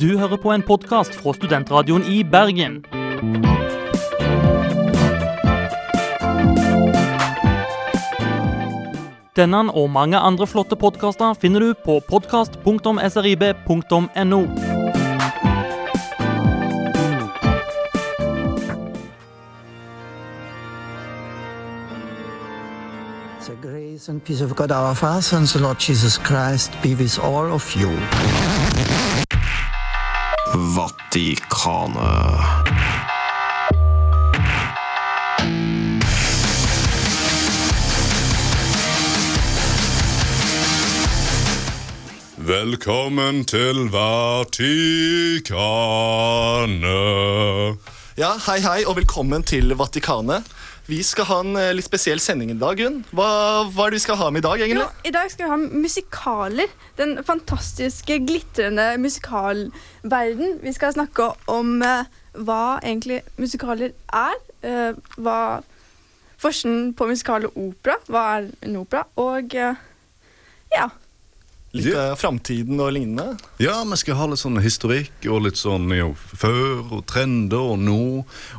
Du hører på en podkast fra Studentradioen i Bergen. Denne og mange andre flotte podkaster finner du på podkast.srib.no. The and peace of God our Father and the Lord Jesus Christ be with all of you. Vatikanet. Velkommen til Vatikanet. Ja, Hei, hei, og velkommen til Vatikanet. Vi skal ha en eh, litt spesiell sending i dag. Gunn. Hva, hva er det vi skal ha med i dag? Jo, egentlig? I dag skal vi ha musikaler. Den fantastiske, glitrende musikalverden. Vi skal snakke om uh, hva egentlig musikaler er. Uh, hva Forskjellen på musikal og opera. Hva er en opera? Og uh, ja. Litt yeah. Framtiden og lignende. Ja, vi skal ha litt sånn historikk og litt sånn jo, før og trender og nå.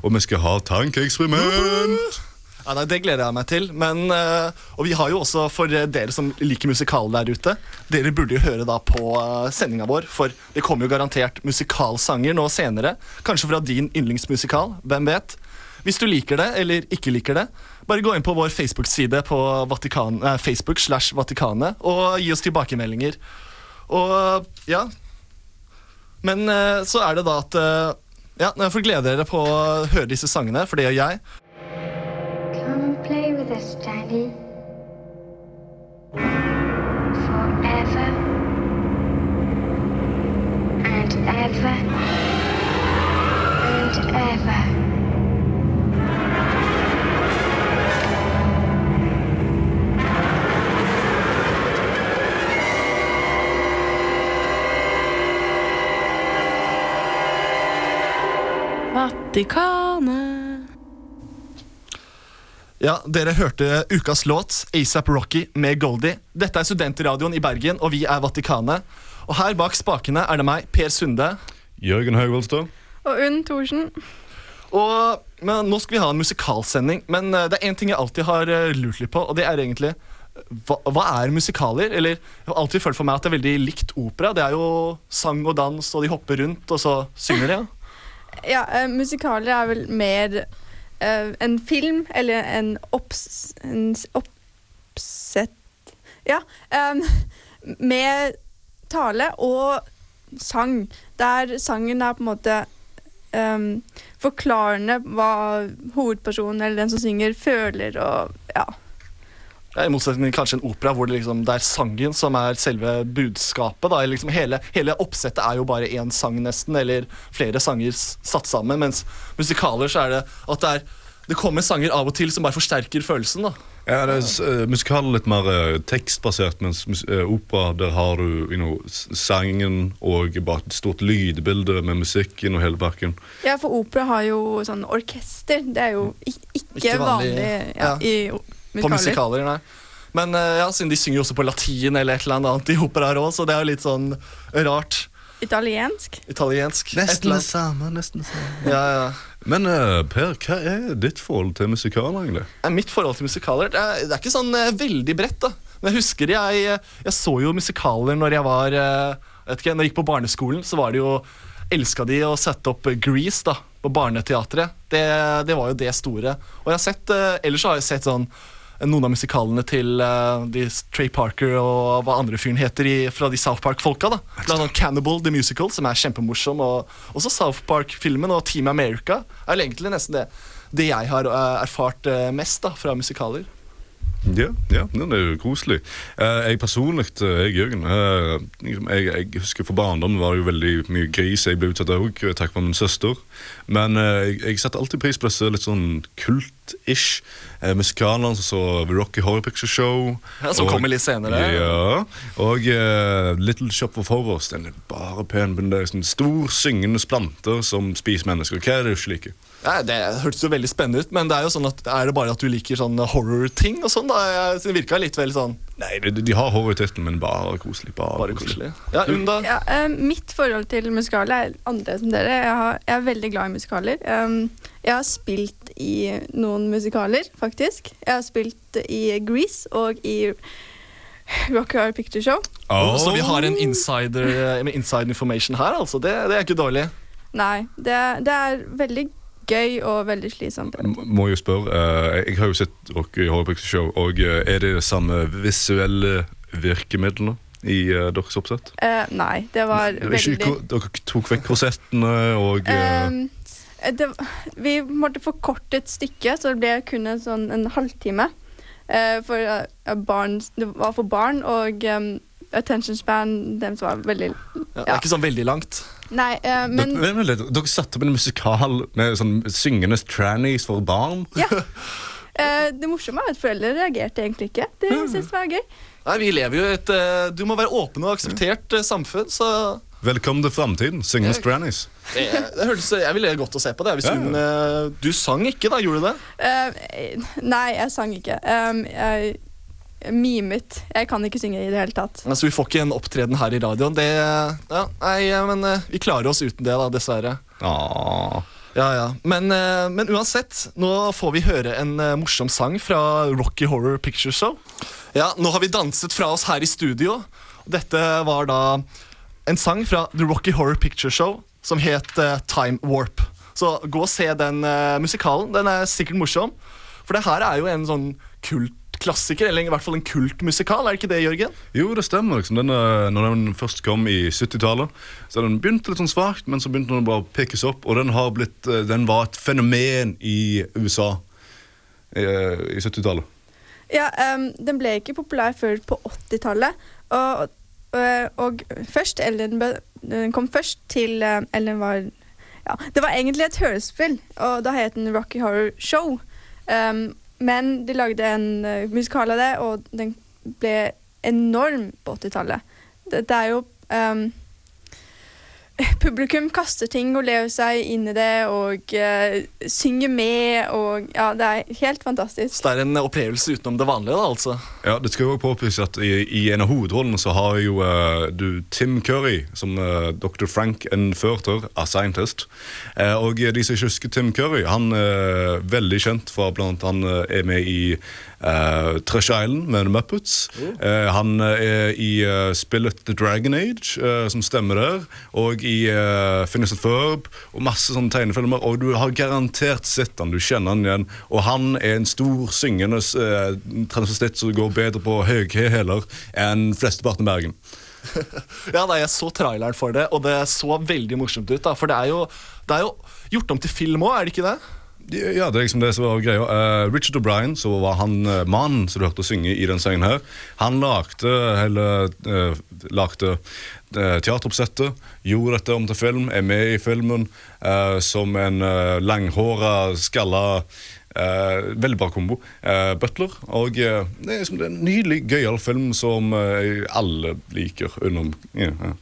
Og vi skal ha tankeeksperiment. Ja, nei, Det gleder jeg meg til. Men, eh, og vi har jo også for eh, dere som liker musikal der ute Dere burde jo høre da på uh, sendinga vår, for det kommer jo garantert musikalsanger nå senere. Kanskje fra din yndlingsmusikal. Hvem vet? Hvis du liker det eller ikke liker det, bare gå inn på vår Facebook-side på Vatikan, eh, Facebook slash Vatikanet og gi oss tilbakemeldinger. Og ja Men eh, så er det da at eh, Ja, jeg får glede dere på å høre disse sangene, for det gjør jeg. Come play with us, Daddy. Forever and ever and ever. Vatikanet. Ja, Dere hørte ukas låt, ASAP Rocky med Goldie. Dette er Studentradioen i Bergen, og vi er Vatikanet. Og her bak spakene er det meg, Per Sunde. Jørgen Haugvoldstad. Og Unn Thorsen. Og men Nå skal vi ha en musikalsending, men eh, det er én ting jeg alltid har eh, lurt litt på, og det er egentlig hva, hva er musikaler? Eller Jeg har alltid følt for meg at det er veldig likt opera. Det er jo sang og dans, og de hopper rundt, og så synger de. ja. Ja, uh, musikaler er vel mer uh, en film eller en, opps, en oppsett Ja. Um, med tale og sang. Der sangen er på en måte um, forklarende hva hovedpersonen eller den som synger, føler og ja. Ja, I motsetning til kanskje en opera hvor det, liksom, det er sangen som er selve budskapet. Da. Liksom hele, hele oppsettet er jo bare én sang, nesten, eller flere sanger satt sammen. Mens musikaler så er det at det, er, det kommer sanger av og til som bare forsterker følelsen. da. Ja, det er s- eh, Musikal er litt mer uh, tekstbasert, mens eh, opera der har du you know, sangen og bare et stort lydbilde med musikken og hele bakken. ja, for opera har jo sånn orkester. Det er jo ikke, Ikke vanlig, vanlig, ja, ja. i o- På musikaler. musikaler, nei. Men eh, ja, siden de synger jo også på latin eller et eller annet i operaer òg, så det er jo litt sånn rart. Italiensk. Italiensk. Nesten det samme. nesten det samme. Ja, ja. Men uh, Per, hva er ditt forhold til musikaler, egentlig? Eh, Mitt forhold til musikaler det er, det er ikke sånn uh, veldig bredt. da Men jeg husker jeg, jeg så jo musikaler når jeg var uh, vet ikke, Når jeg gikk på barneskolen, så var det jo elska de å sette opp Grease da på Barneteatret. Det, det var jo det store. Og jeg har sett, ellers har jeg sett sånn noen av musikalene til uh, de Trey Parker og hva andre fyren heter i, fra de South Park-folka. da Blant annet Cannibal The Musical, som er kjempemorsom. Og også South Park-filmen og Team America er egentlig nesten det, det jeg har uh, erfart uh, mest da fra musikaler. Ja, ja, det er jo koselig. Jeg personlig, jeg Jørgen liksom, jeg, jeg husker For barndommen var det jo veldig mye gris jeg ble utsatt òg, takk for min søster. Men jeg, jeg setter alltid pris på disse litt sånn kult favoritt-ish. Eh, musikalene som så The Rocky Horror Picture Show. Ja, som og- kommer litt senere. Ja, og eh, Little Shop of Horrors. Den er bare pen, men det er sånn stor, syngende splanter som spiser mennesker. Hva er det du ikke liker? Ja, det hørtes jo veldig spennende ut, men det er jo sånn at er det bare at du liker sånn horror-ting og sånn? da? Det virka litt vel sånn Nei, de, de har horror i tittelen, men bare koselig. Bare, bare koselig. Ja, Unda? Ja, eh, mitt forhold til musikaler er annerledes enn dere. Jeg, har, jeg er veldig glad i musikaler. Um, jeg har spilt i noen musikaler, faktisk. Jeg har spilt i Grease og i Rock Your Picture Show. Oh. Så vi har en insider, eh, inside information her, altså. Det, det er ikke dårlig. Nei, det, det er veldig gøy og veldig slitsomt. Må jo spørre, uh, Jeg har jo sett Rock Your Picture Show, og uh, er det de samme visuelle virkemidlene i uh, deres oppsett? Uh, nei, det var Det veldig dere tok vekk korsettene og uh... det, vi måtte forkorte et stykke, så det ble kun en, sånn, en halvtime. Eh, for eh, barn, det var for barn, og um, attention span deres var veldig Ja, det er ikke sånn veldig langt. Nei, eh, men dere, litt, dere satte opp en musikal med sånn syngende trannies for barn? ja. Eh, det morsomme er at foreldre reagerte egentlig ikke. Det syntes det var gøy. Nei, vi lever jo i et eh, Du må være åpen og akseptert eh, samfunn, så Velkommen til framtiden. Syngende trannies. det, det hørtes, Jeg ville godt å se på det. Hvis Ja, hun, eh, du sang ikke, da? Gjorde du det? Uh, nei, jeg sang ikke. Um, jeg mimet. Jeg kan ikke synge i det hele tatt. Altså, vi får ikke en opptreden her i radioen. Det, ja, nei, men eh, vi klarer oss uten det, da, dessverre. Åh. Ja, ja. Men, men uansett, nå får vi høre en morsom sang fra Rocky Horror Picture Show. Ja, Nå har vi danset fra oss her i studio. Dette var da en sang fra The Rocky Horror Picture Show som het uh, Time Warp. Så gå og se den uh, musikalen. Den er sikkert morsom. For det her er jo en sånn kultklassiker, eller i hvert fall en kultmusikal. Er det ikke det, Jørgen? Jo, det stemmer. liksom den, eh, Når den først kom i 70-tallet, så den begynte litt sånn svakt, men så begynte den bare å pikkes opp, og den, har blitt, den var et fenomen i USA eh, i 70-tallet. Ja, um, Den ble ikke populær før på 80-tallet. Og, og, og først Ellen kom først til eh, Ellen var ja, Det var egentlig et hørespill, og da het den Rocky Horror Show. Um, men de lagde en uh, musikal av det, og den ble enorm på 80-tallet. Det, det er jo um, Publikum kaster ting og lever seg inn i det og uh, synger med og Ja, det er helt fantastisk. Så det er en opplevelse utenom det vanlige, da, altså. Ja, Det skal jo også påpekes at i, i en av hovedrollene så har jo uh, du Tim Curry som uh, Dr. Frank Enferter, a scientist. Eh, og de som ikke husker Tim Curry, han er veldig kjent fra blant annet han eh, er med i uh, Tresh Island med The Muppets. Eh, han er i eh, spillet The Dragon Age, eh, som stemmer der. Og i uh, Finnes et Verb og masse sånne tegnefilmer. Og du har garantert sett han, du kjenner han igjen. Og han er en stor syngende uh, transvestitt som går bedre på høye hæler enn flesteparten i Bergen. Ja, da, Jeg så traileren for det, og det så veldig morsomt ut. da, For det er jo, det er jo gjort om til film òg, er det ikke det? Ja, det er liksom det som var greia. Uh, Richard O'Brien, som var han uh, mannen som du hørte synge i den sangen her, han lagde hele uh, lagde teateroppsettet, gjorde dette om til film, er med i filmen som en uh, langhåra, skalla Uh, Veldig bra kombo. Uh, Butler. Og uh, det er liksom en nydelig, gøyal film som alle liker. Utenom ja,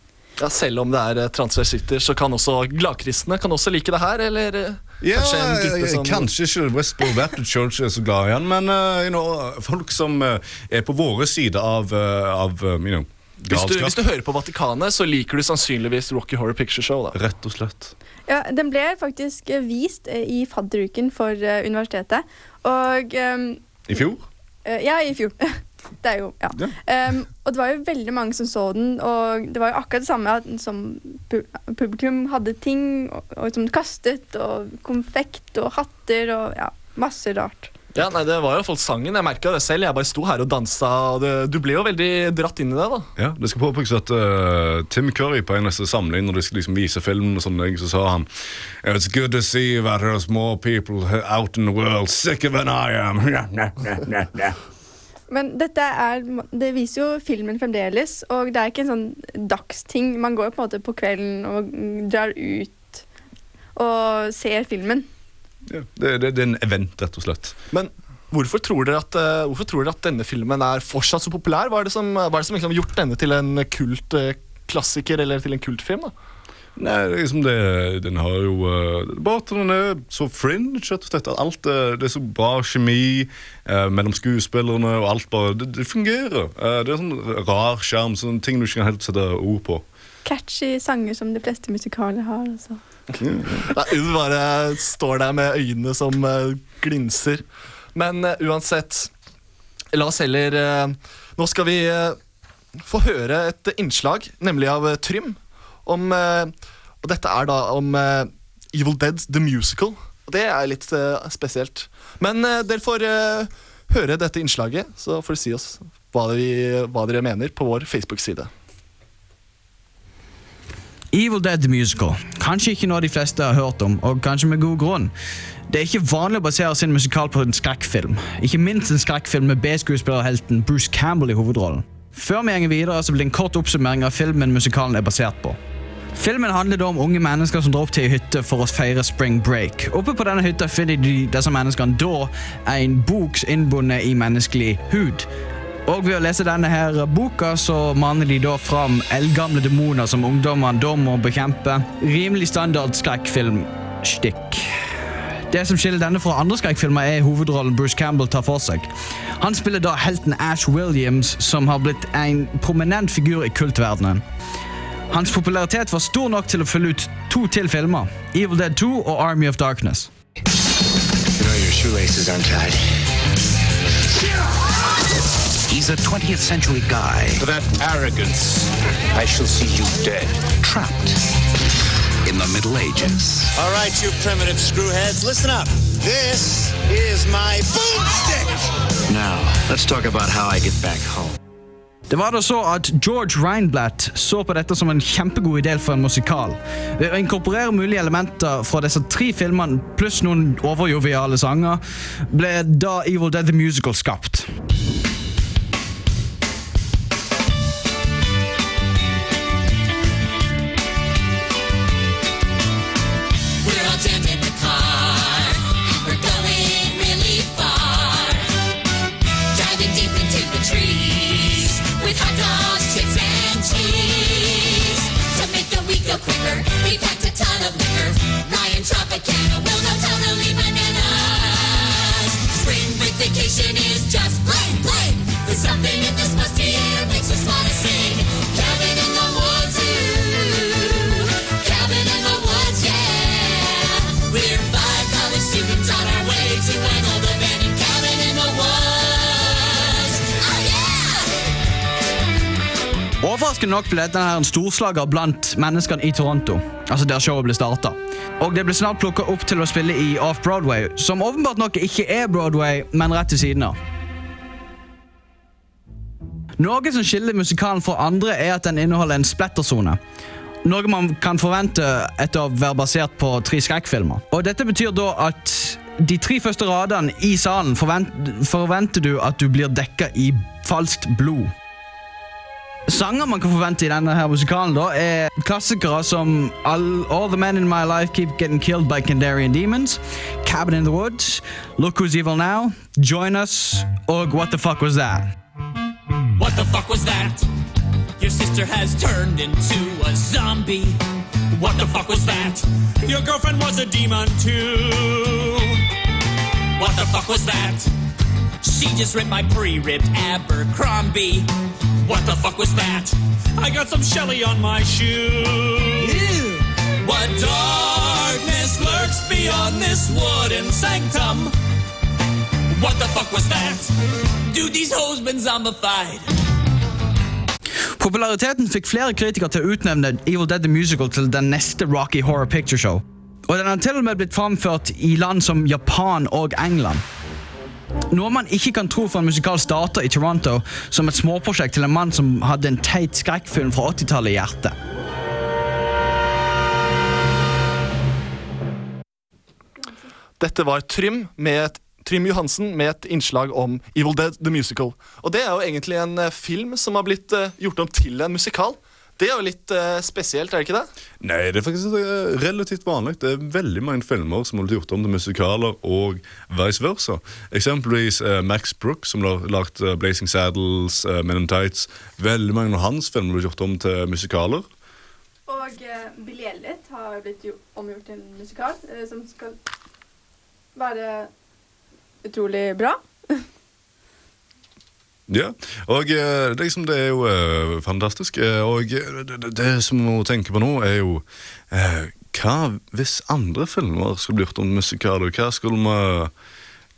ja. Selv om det er transversitter, så kan også gladkristne kan også like det her, eller eh, Ja, kanskje en gruppe som Kanskje ikke Westboro Baptist Church er så glad i han, men uh, you know, folk som uh, er på våre side av, uh, av you know, hvis du, hvis du hører på Vatikanet, så liker du sannsynligvis Rocky Horror Picture Show. da Rett og slett. Ja, Den ble faktisk eh, vist eh, i fadderuken for eh, universitetet. Og um, I fjor? eh, Ja, i fjor. Det er jo, ja. Ja. Um, og det var jo veldig mange som så den, og det var jo akkurat det samme at, som pu publikum hadde ting og, og som kastet, og konfekt og hatter og ja, masse rart. Ja, nei, Det var jo folk sangen. Jeg merka det selv. Jeg bare sto her og dansa. Og det, du ble jo veldig dratt inn i det. da Ja, det skal påpekes at uh, Tim Curry på en neste samling Når de skal liksom vise filmen, og sånn, så sa han It's good to see that there's more people out in the world sicker than I am. Men dette er, det viser jo filmen fremdeles, og det er ikke en sånn dagsting. Man går jo på en måte på kvelden og drar ut og ser filmen. Ja, det, det, det er en event, rett og slett. Men hvorfor tror, dere at, eh, hvorfor tror dere at denne filmen er fortsatt så populær? Hva er det som, hva er det som liksom har gjort denne til en kult eh, eller til en kultfilm? da? Nei, det er liksom det, den har jo uh, Bare den er så fringe, rett og slett. At alt er, det er så bra kjemi eh, mellom skuespillerne, og alt bare Det, det fungerer. Eh, det er sånn rar skjerm, sånn ting du ikke kan helt sette ord på. Catchy sanger som de fleste musikaler har. Altså. Nei, Hun bare står der med øynene som eh, glinser. Men eh, uansett, la oss heller eh, Nå skal vi eh, få høre et innslag, nemlig av eh, Trym. Om, eh, og dette er da om eh, Evil Dead The Musical. Og det er litt eh, spesielt. Men dere får høre dette innslaget, så får dere si oss hva, vi, hva dere mener på vår Facebook-side. Evil Dead The Musical. Kanskje ikke noe de fleste har hørt om, og kanskje med god grunn. Det er ikke vanlig å basere sin musikal på en skrekkfilm. Ikke minst en skrekkfilm med B-skuespillerhelten Bruce Campbell i hovedrollen. Før vi går videre, så blir det en kort oppsummering av filmen musikalen er basert på. Filmen handler da om unge mennesker som drar opp til en hytte for å feire spring break. Oppe på denne hytta finner de disse menneskene da en bok innbundet i menneskelig hud. Og ved å lese denne her boka så maner de da fram eldgamle demoner som ungdommene da må bekjempe. Rimelig standard skrekkfilmstikk. Det som skiller denne fra andre skrekkfilmer, er hovedrollen Bruce Campbell tar for seg. Han spiller da helten Ash Williams, som har blitt en prominent figur i kultverdenen. Hans popularitet var stor nok til å fylle ut to til filmer, Evil Dead 2 og Army of Darkness. You know your shoelaces untied. He's a 20th century guy. For that arrogance, I shall see you dead. Trapped in the Middle Ages. All right, you primitive screwheads, listen up. This is my boomstick. Now, let's talk about how I get back home. Det var da så at George Reinblatt så på dette som en kjempegod idé for en musikal. Ved å inkorporere mulige elementer fra disse tre filmene pluss noen overjoviale sanger, ble da Evil Dead The Musical skapt. Quicker, we packed a ton of liquor. Ryan Tropicana will go totally bananas. Spring break vacation is just plain, plain. There's something Overraskende nok ble dette en storslager blant menneskene i Toronto. Altså der showet ble starta. Og det ble snart plukka opp til å spille i Off-Broadway, som åpenbart nok ikke er Broadway, men rett til siden av. Noe som skiller musikalen fra andre, er at den inneholder en splattersone. Noe man kan forvente etter å være basert på tre skrekkfilmer. Og Dette betyr da at de tre første radene i salen forvent, forventer du at du blir dekka i falskt blod. Sanger man kan forvente i denne musikalen, da er klassikere som All, All the Men in My Life Keep Getting Killed by Kandarian Demons, Cabin in the Woods, Look Who's Evil Now, Join Us og What the Fuck Was That. What the fuck was that? Your sister has turned into a zombie. What the fuck was that? Your girlfriend was a demon too. What the fuck was that? She just ripped my pre-ripped Abercrombie. What the fuck was that? I got some Shelly on my shoe. What darkness lurks beyond this wooden sanctum? What the fuck was that? Dude, these hoes been zombified. Populariteten fikk flere kritikere til å utnevne Evil Dead the Musical til den neste Rocky Horror Picture Show. Og den har til og med blitt framført i land som Japan og England. Noe man ikke kan tro for en musikal starter i Toronto som et småprosjekt til en mann som hadde en teit skrekkfilm fra 80-tallet i hjertet. Dette var Trym, et, Trym Johansen med et innslag om Evil Dead The Musical. Og det er jo egentlig en eh, film som har blitt eh, gjort om til en musikal. Det er jo litt uh, spesielt, er det ikke det? Nei, det er faktisk eh, relativt vanlig. Det er veldig mange filmer som har blitt gjort om til musikaler, og vice versa. Eksempelvis uh, Max Brooks, som har lagt Blazing Saddles, uh, Men in Tights. Veldig mange av hans filmer har blitt gjort om til musikaler. Og uh, Billy Elliot har blitt jo, omgjort til en musikal som skal være utrolig bra. Ja, og eh, liksom, det er jo eh, fantastisk. Eh, og det, det, det som hun må tenke på nå, er jo eh, Hva hvis andre filmer skulle bli gjort om til musikaler? Hva, skulle vi,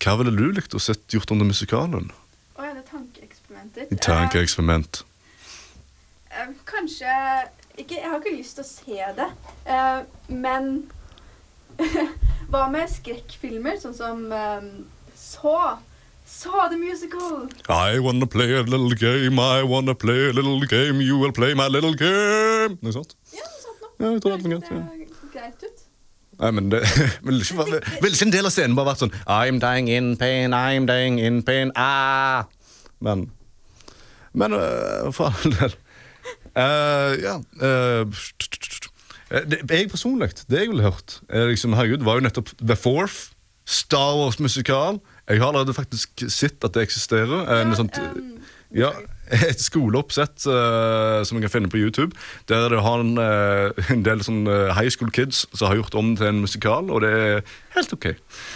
hva ville du likt å sett gjort om til musikalen? Å ja, det er tankeeksperimenter. Tankeeksperiment. Eh, kanskje ikke, Jeg har ikke lyst til å se det, men Hva med skrekkfilmer, sånn som Så? Saw the Musical. I wanna play a little game, I wanna play a little game, you will play my little game. Noe sånt? Ja, noe sånt noe. Ja, jeg tror det. Ja. er greit ut. Nei, men det Ville ikke, bare- ville ikke en del av scenen bare vært sånn I'm dying in pain, I'm dying in pain, ah. Men Men uh, for all del. uh, ja Uh, det, Jeg personlig, det jeg ville hørt, er liksom, herregud, var jo nettopp The Fourth. Star Wars-musikal. Jeg har allerede faktisk sett at det eksisterer. En, sånt, ja, et skoleoppsett uh, som jeg kan finne på YouTube. Der det har en, uh, en del sånn, eh, high school kids som har gjort om til en musikal, og det er helt OK.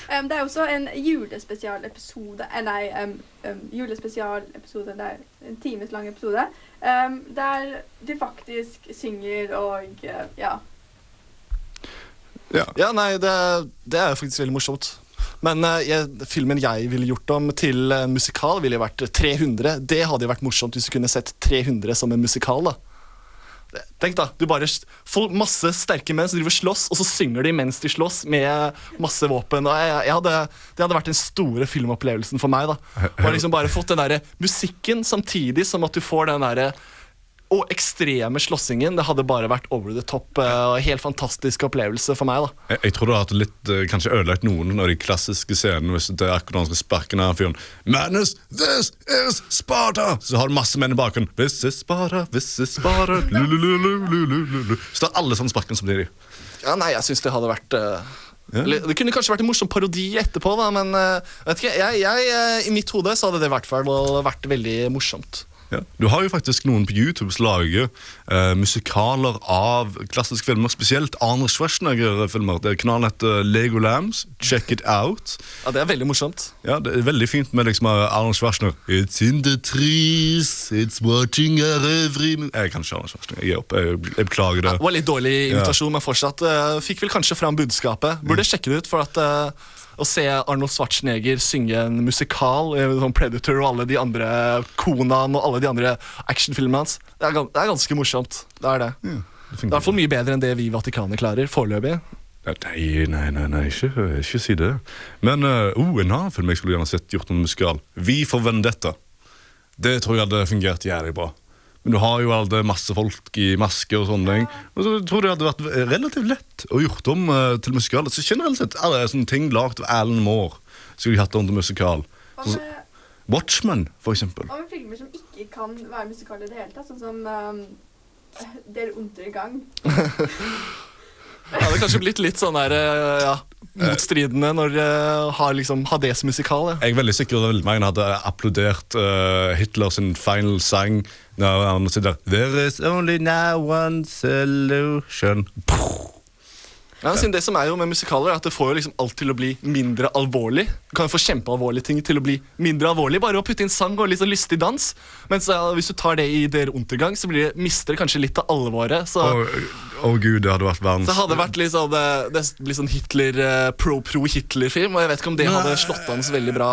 Um, det er også en julespesialepisode eh, Nei, um, um, julespesialepisode Det er en times lang episode. Um, der de faktisk synger og uh, ja. Ja, nei, det, det er faktisk veldig morsomt. Men eh, jeg, filmen jeg ville gjort om til en musikal, ville vært 300. Det hadde jo vært morsomt hvis du kunne sett 300 som en musikal. da. Tenk da, du bare får masse sterke menn som driver slåss, og så synger de mens de slåss med masse våpen. Jeg, jeg hadde, det hadde vært den store filmopplevelsen for meg. da. Og liksom bare fått den der musikken samtidig som at du får den derre og ekstreme slåssingen. Det hadde bare vært over the top. Uh, Helt fantastisk opplevelse for meg. da. Jeg, jeg tror du hatt litt, uh, kanskje ødelagt noen av de klassiske scenene. Hvis det er akkurat skal sparke ned fyren. Madness, this is Sparta! Så har du masse menn i bakgrunnen. This is Sparta, this is Sparta. Så det er alle sammen sparkene samtidig. Ja, nei, jeg syns det hadde vært uh ja. Det kunne kanskje vært en morsom parodi etterpå, da, men uh, vet ikke, jeg, jeg, uh, i mitt hode så hadde det i hvert fall vært veldig morsomt. Ja. Du har jo faktisk noen på YouTube som lager eh, musikaler av klassiske filmer. Spesielt Arne Schwarzenegger-filmer. Det er Kanalen heter Lego Lambs. Check it out. Ja, Det er veldig morsomt. Ja, Det er veldig fint med liksom Arne Schwarzenegger. It's in the trees, it's watching our every Jeg kan ikke Arne Schwarzenegger. Jeg opp. Jeg, jeg beklager det. Det var litt dårlig invitasjon, men fortsatt Uh, fikk vel kanskje fram budskapet. Burde sjekke det ut, for at eh, å se Arnold Schwarzenegger synge en musikal, eh, sånn Predator og alle de andre Konan og alle de andre actionfilmene hans, det er, det er ganske morsomt. Det er det. Det Det er i hvert fall mye bedre enn det vi i Vatikanet klarer foreløpig. Ja, Nei, nei, nei, nei ikke, ikke si det. Men uh, oh, en annen film jeg skulle gjerne sett gjort noen musikal. Vi for Vendetta. Det tror jeg hadde fungert jævlig bra. Men du har jo alle masse folk i maske og sånne ting. Og så tror jeg det hadde vært relativt lett å gjort om uh, til musikal. Så generelt sett alle sånne ting lagd av Alan Moore skulle de hatt om til musikal. Så, Watchmen, for eksempel. hva med filmer som ikke kan være musikaler i det hele tatt? Sånn som um, Dere onter i gang. Det hadde kanskje blitt litt sånn der, eh, ja, motstridende når uh, har liksom Hades musikal. Ja. Jeg er veldig sikker på at mange hadde applaudert uh, Hitlers final sang når han sier There is only now one solution. Ja, siden det som er jo med musikaler er at Det får jo liksom alt til å bli mindre alvorlig. Du kan jo få kjempealvorlige ting til å bli mindre alvorlig bare å putte inn sang og litt sånn lystig dans. Mens ja, hvis du tar det i Der Untergang, så blir det, mister det kanskje litt av alvoret. Så, Å å gud, det hadde vært verdens så hadde det vært litt sånn, det, det sånn Hitler, eh, pro-pro-Hitler-film. Og jeg vet ikke om det hadde slått an så veldig bra.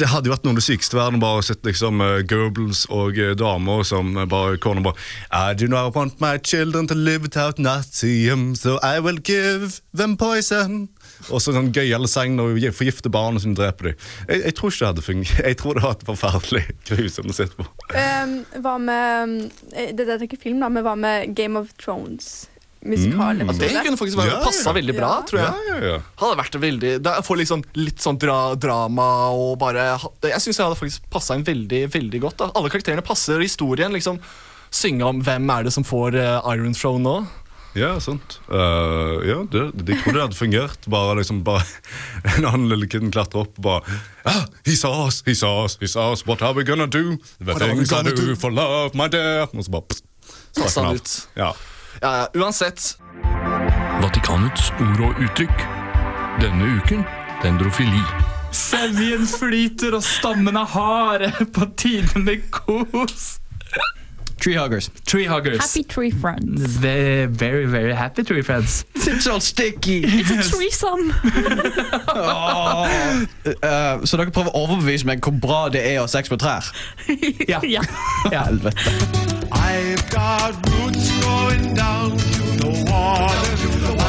Det hadde jo vært noe av det sykeste i verden bare å sett liksom uh, Goebbels og eh, damer som uh, bare kona bare I do not want my children to live without Nazium, so I will give them poison. Og så sånn gøyale sang når vi forgifter barna som dreper dem. Jeg, jeg tror ikke det hadde fungert. Jeg tror det hadde vært forferdelig grusomt å sitte på. Um, hva med eh, Det er ikke film, da, men hva med Game of Thrones? Musikal. Mm. Ja, det kunne faktisk Ja, passa ja. veldig bra, Ja. tror jeg. Ja, ja, ja. Hadde vært veldig får liksom litt sånn dra, drama og bare Jeg syns jeg hadde faktisk passa inn veldig veldig godt. da Alle karakterene passer, og historien liksom synge om hvem er det som får uh, Iron Throne nå? Ja, sant. Uh, ja, det, de trodde det hadde fungert. Bare liksom bare En annen lille kid klatrer opp og bare ah, He saw us, he saw us, he saw us, what are we gonna do? The What things I do do? for love, my dear. Og så bare han ut. Ja. Ja, ja, uansett. Vatikanets ord og uttrykk. Denne uken dendrofili. Sevjen flyter og stammen er harde, på tide med kos. Treehuggers. Treehuggers. Happy tree friends. Very, very, very happy tree friends. It's all sticky! It's a threesome. Åh. Eh, så dere prøver å overbevise meg hvor bra det er å ha sex med trær? Ja. ja. Helvete. I've got roots going down to the water.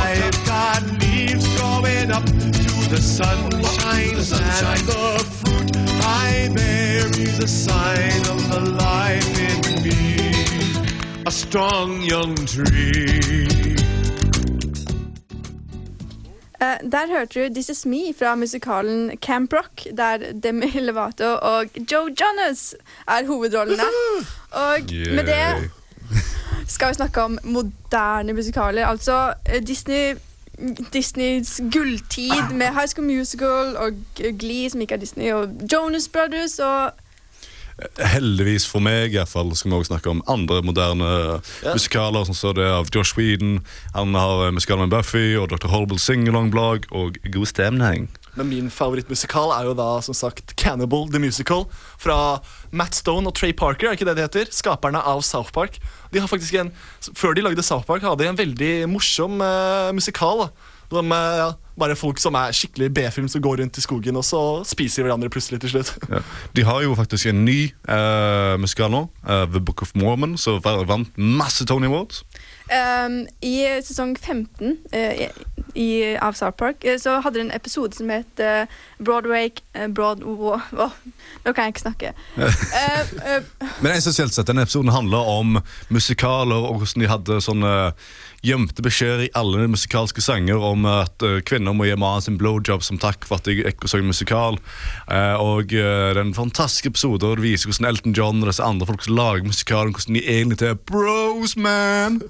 I've got leaves growing up to the sunshine. And the fruit I bear is a sign of the life in me. A strong young tree. Eh, der hørte du This Is Me fra musikalen Camp Rock, der Demi Lovato og Joe Jonas er hovedrollene. Og med det skal vi snakke om moderne musikaler. Altså eh, Disney Disneys gulltid med High School Musical og Glee, som ikke er Disney, og Jonas Brothers og Heldigvis for meg i hvert fall, skal vi også snakke om andre moderne Ja. musikaler. Som så det av Josh Whedon. Han har eh, musikalen med Buffy og Dr. Horrible Singalong-blogg og God stemning. Men min favorittmusikal er jo da som sagt Cannibal The Musical. Fra Matt Stone og Trey Parker, er ikke det de heter? Skaperne av South Park. De har faktisk en, Før de lagde South Park, hadde de en veldig morsom uh, musikal. da. De, eh, ja, bare folk som er skikkelig B-film som går rundt i skogen, og så spiser hverandre plutselig til slutt. Ja. De har jo faktisk en ny uh, musikal nå, uh, The Book of Mormon, som vant masse Tony Awards. Um, I sesong 15 uh, i, i, av South Park eh, så hadde de en episode som het eh, Broadway uh, Broad... Åh, nå kan jeg ikke snakke. Eh, eh, Men essensielt sett, denne episoden handler om musikaler og hvordan de hadde sånne gjemte beskjeder i alle musikalske sanger om at eh, kvinner må gi mannen sin blowjob som takk for at de ikke så en musikal. Eh, og uh, den fantastiske episoden hvor det viser hvordan Elton John og disse andre folk som lager musikalen, hvordan de egentlig er bros, man!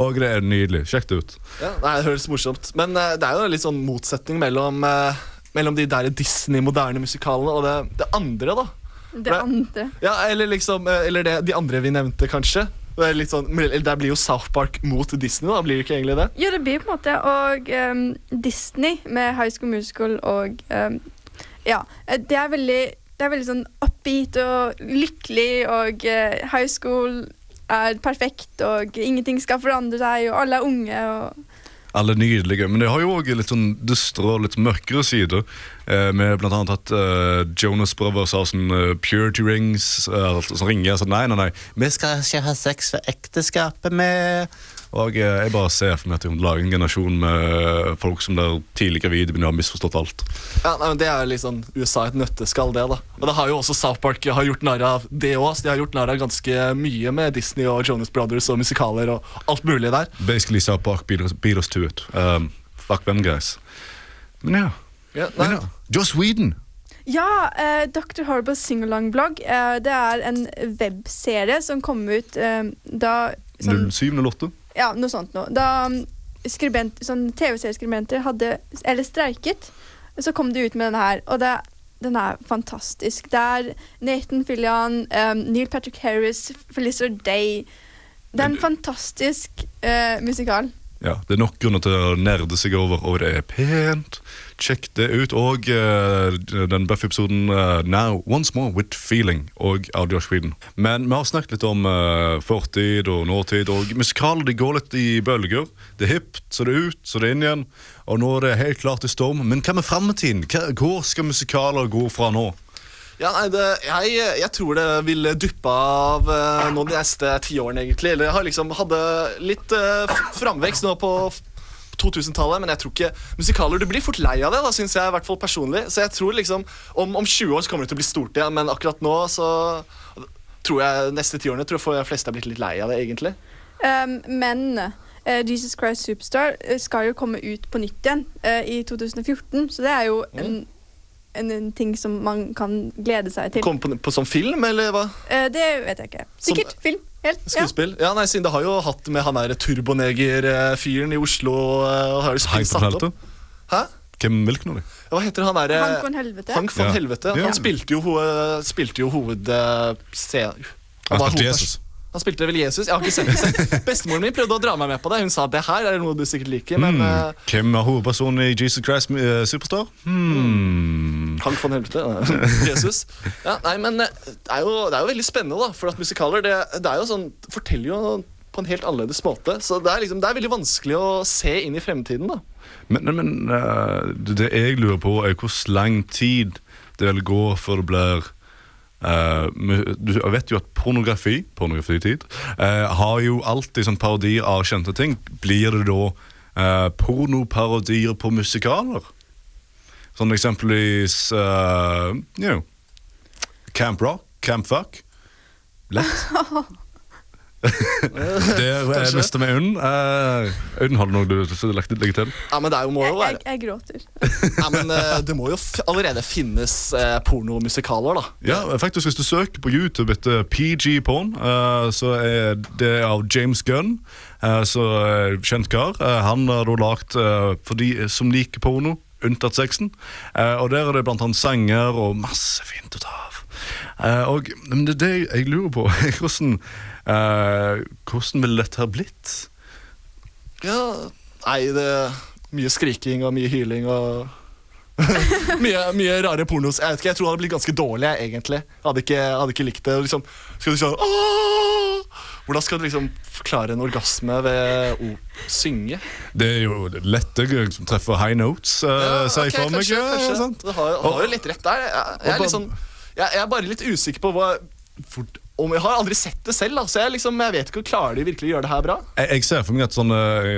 Og det er nydelig. Sjekk det ut. Ja, nei, Det høres morsomt Men uh, det er jo litt sånn motsetning mellom, uh, mellom de der Disney-moderne musikalene og det, det andre, da. det andre. Ja, Eller liksom Eller det, de andre vi nevnte, kanskje. Litt sånn, Der blir jo South Park mot Disney, da. Blir det ikke egentlig det? Ja, det blir på en måte. Og um, Disney med High School Musical og um, Ja, eh, det er veldig det er veldig sånn oppgitt og lykkelig, og uh, high school er perfekt, og ingenting skal forandre seg, og alle er unge. og Alle nydelige, men det har jo også litt sånn dystre og litt mørkere sider. Eh, med blant annet at eh, Jonas Brothers har sånn eh, purity rings eh, altså, som ringer sånn Nei, nei, nei, vi skal ikke ha sex for ekteskapet med Og eh, jeg bare ser for meg at de lager en generasjon med folk som der tidlig gravide begynner å ha misforstått alt. Ja, nei, men Det er liksom USA et nøtteskall, det. da Og det har jo også South Park har gjort narr av det òg. De har gjort narr av ganske mye med Disney og Jonas Brothers og musikaler og alt mulig der. Basically South Park beat us, beat us to it. Um, fuck them guys. Men ja. Ja, Men ja. Joss Whedon. Ja, eh, Dr. Horrible Singalong-blogg. Eh, det er en webserie som kom ut eh, da sånn, 0708. Ja, noe sånt noe. Da um, skribent, sånn TV-serieskribenter hadde Eller streiket, så kom de ut med denne her. Og det, den er fantastisk. Det er Nathan Fillian, um, Neil Patrick Harris, Felicity Day. Det er en fantastisk uh, musikal. Ja, Det er nok grunner til å nerde seg over, og det er pent. Sjekk det ut. Og uh, den Buffy-episoden uh, Now Once More With Feeling og av Josh. Men vi har snakket litt om uh, fortid og nåtid, og musikaler de går litt i bølger. Det er hipt, så det er ut, så det er inn igjen. Og nå er det helt klart i storm. Men hva med framtiden? Hvor skal musikaler gå fra nå? Ja, nei, det, jeg, jeg tror det vil duppe av uh, nå de neste tiårene, egentlig. Eller jeg har liksom hadde litt uh, framvekst nå på 2000-tallet, men jeg tror ikke musikaler Du blir fort lei av det, da, syns jeg, i hvert fall personlig. Så jeg tror liksom om, om 20 år så kommer det til å bli stort igjen, men akkurat nå så tror jeg neste tiårene tror jeg de fleste er blitt litt lei av det, egentlig. Um, men uh, Jesus Christ Superstar skal jo komme ut på nytt igjen uh, i 2014, så det er jo en, en, en ting som man kan glede seg til. Kom på, på sånn film, eller hva? Eh, det vet jeg ikke. Sikkert film. Helt. Skuespill. Ja, nei, siden det har jo hatt med han der turboneger-fyren i Oslo og har jo spilt satt opp. Hæ? Hvem hvilken av? Hva heter han der? eh, Hank von Helvete. Hank von Ja. Helvete. Ja. Han spilte jo, ho spilte jo hoved... eh, se- Han var spilte Jesus. Han spilte vel Jesus? Jeg har ikke sett det. Bestemoren min prøvde å dra meg med på det. Hun sa det her er noe du sikkert liker, men mm. Hvem er hovedpersonen i Jesus Christ uh, Superstar? Hmm. Hank von Helvete. eh, Jesus. Ja, nei, men det er, jo, det er jo veldig spennende, da. For at musikaler det, det er jo sånn, forteller jo på en helt annerledes måte. Så det er, liksom, det er veldig vanskelig å se inn i fremtiden. da Men, men, eh, det jeg lurer på, er hvor lang tid det vil gå før det blir du vet jo at pornografi pornografitid, eh, har jo alltid sånn parodier av kjente ting. Blir det da eh, pornoparodier på musikaler? Sånn eksempelvis uh, you know, Camp Rock, Camp Fuck. Lett. Der uh, Kanskje. med Unn. Uh, Unn, har du noe du legger legge legge til? Ja, men det er jo, må jeg, Jeg, jeg gråter. ja, men eh, Det må jo f allerede finnes eh, pornomusikaler, da. Ja, faktisk Hvis du søker på YouTube etter PG Porn, uh, så er det av James Gunn. Uh, så uh, Kjent kar. Eh, han har da lagd eh, for de som liker porno, unntatt sexen. Eh, og Der er det blant annet sanger og masse fint å ta av. Eh, og men det, det jeg lurer på, er hvordan eh, Hvordan ville dette ha blitt? Ja, Nei, det er mye skriking og mye hyling og mye, mye rare pornos. Jeg vet ikke, jeg tror det hadde blitt ganske dårlig, jeg, egentlig. Jeg hadde ikke, hadde ikke likt det. Liksom, skal du sånn «Åh!» Hvordan skal du liksom forklare en orgasme ved å synge? Det er jo lette som treffer high notes, uh, sier jeg for meg. kanskje, Ja, ja, kanskje. sant. Du har, har jo litt rett der. Jeg, jeg, er litt sånn, jeg, jeg er bare litt usikker på hva hvor, om Jeg har aldri sett det selv, da, så jeg, liksom, jeg vet ikke klarer de virkelig å gjøre det her bra. Jeg, jeg ser for meg at, sånn,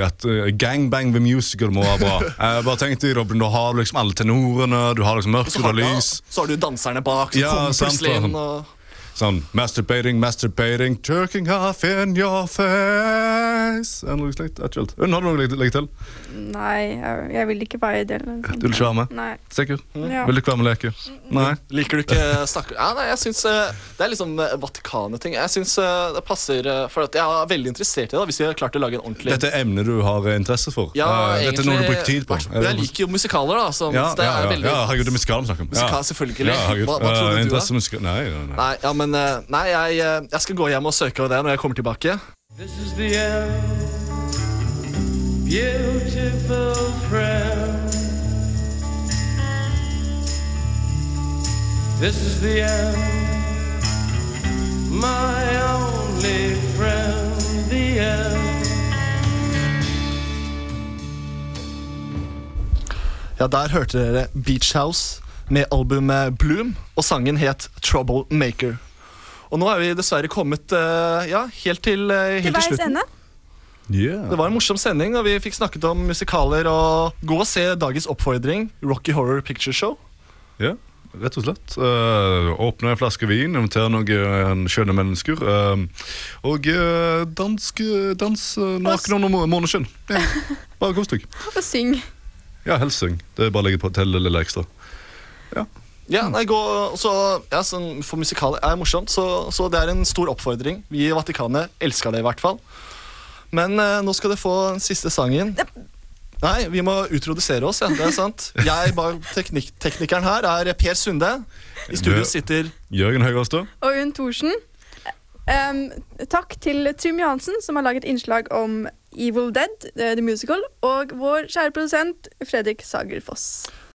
at eh, gangbang The musical må være bra. Jeg bare tenkte, Robin, Du har liksom alle tenorene, du har liksom Så mørke har, og lys. så har du danserne bak som Ja, kommer plutselig inn. Og, Sånn masturbating, masturbating, turking off in your face Er det noe slikt. Unn, har du noe å legge til? Nei, jeg, jeg vil ikke være i det. eller. Du vil ikke være med? Nei. Sikker? Ja. Vil du ikke være med og leke? Nei? Liker du ikke snakke Ja, nei, jeg synes eh, Det er liksom eh, Vatikanet-ting. Jeg synes eh, det passer For at jeg er veldig interessert i det, hvis de har klart å lage en ordentlig Dette er emnet du har interesse for? Ja, Dette er noe du bruker tid på? Jeg liker jo musikaler, da. Så ja, det ja, er ja, veldig ja, herregud, det er musikaler vi snakker om. Musikal, selvfølgelig. Ja, herregud. Hva- hva tror du uh, du, da? nei, nei. Nei, ja, men eh, Nei, jeg, eh, jeg skal gå hjem og søke det når jeg kommer tilbake. This is the end, beautiful friend. This is the end, my only friend, the end. Ja, Der hørte dere Beach House med albumet Bloom, og sangen het Troublemaker. Og nå er vi dessverre kommet eh, ja, helt til, uh, Til helt til veis slutten. ende. Det var en morsom sending, og vi fikk snakket om musikaler. og Gå og se dagens oppfordring, Rocky Horror Picture Show. Ja, rett og slett. Uh, åpne en flaske vin, invitere noen skjønne mennesker. Uh, og uh, dansk, dans uh, naken under må- måneskinn. Ja. Bare kos deg. Og syng. Ja, helst syng. Det er bare å legge på til det lille ekstra. Ja, nei, gå, så, ja, sånn, For musikaler er morsomt, så, så det er en stor oppfordring. Vi i Vatikanet elsker det i hvert fall. Men eh, nå skal dere få den siste sangen. Nei, vi må utrodusere oss, ja. Det er sant. Jeg bak teknik Teknikeren her er Per Sunde. I studio sitter Jørgen Høyåstad. Og Unn Thorsen. Um, takk til Trym Johansen, som har laget innslag om Evil Dead, eh, The Musical, og vår kjære produsent Fredrik Sager Foss.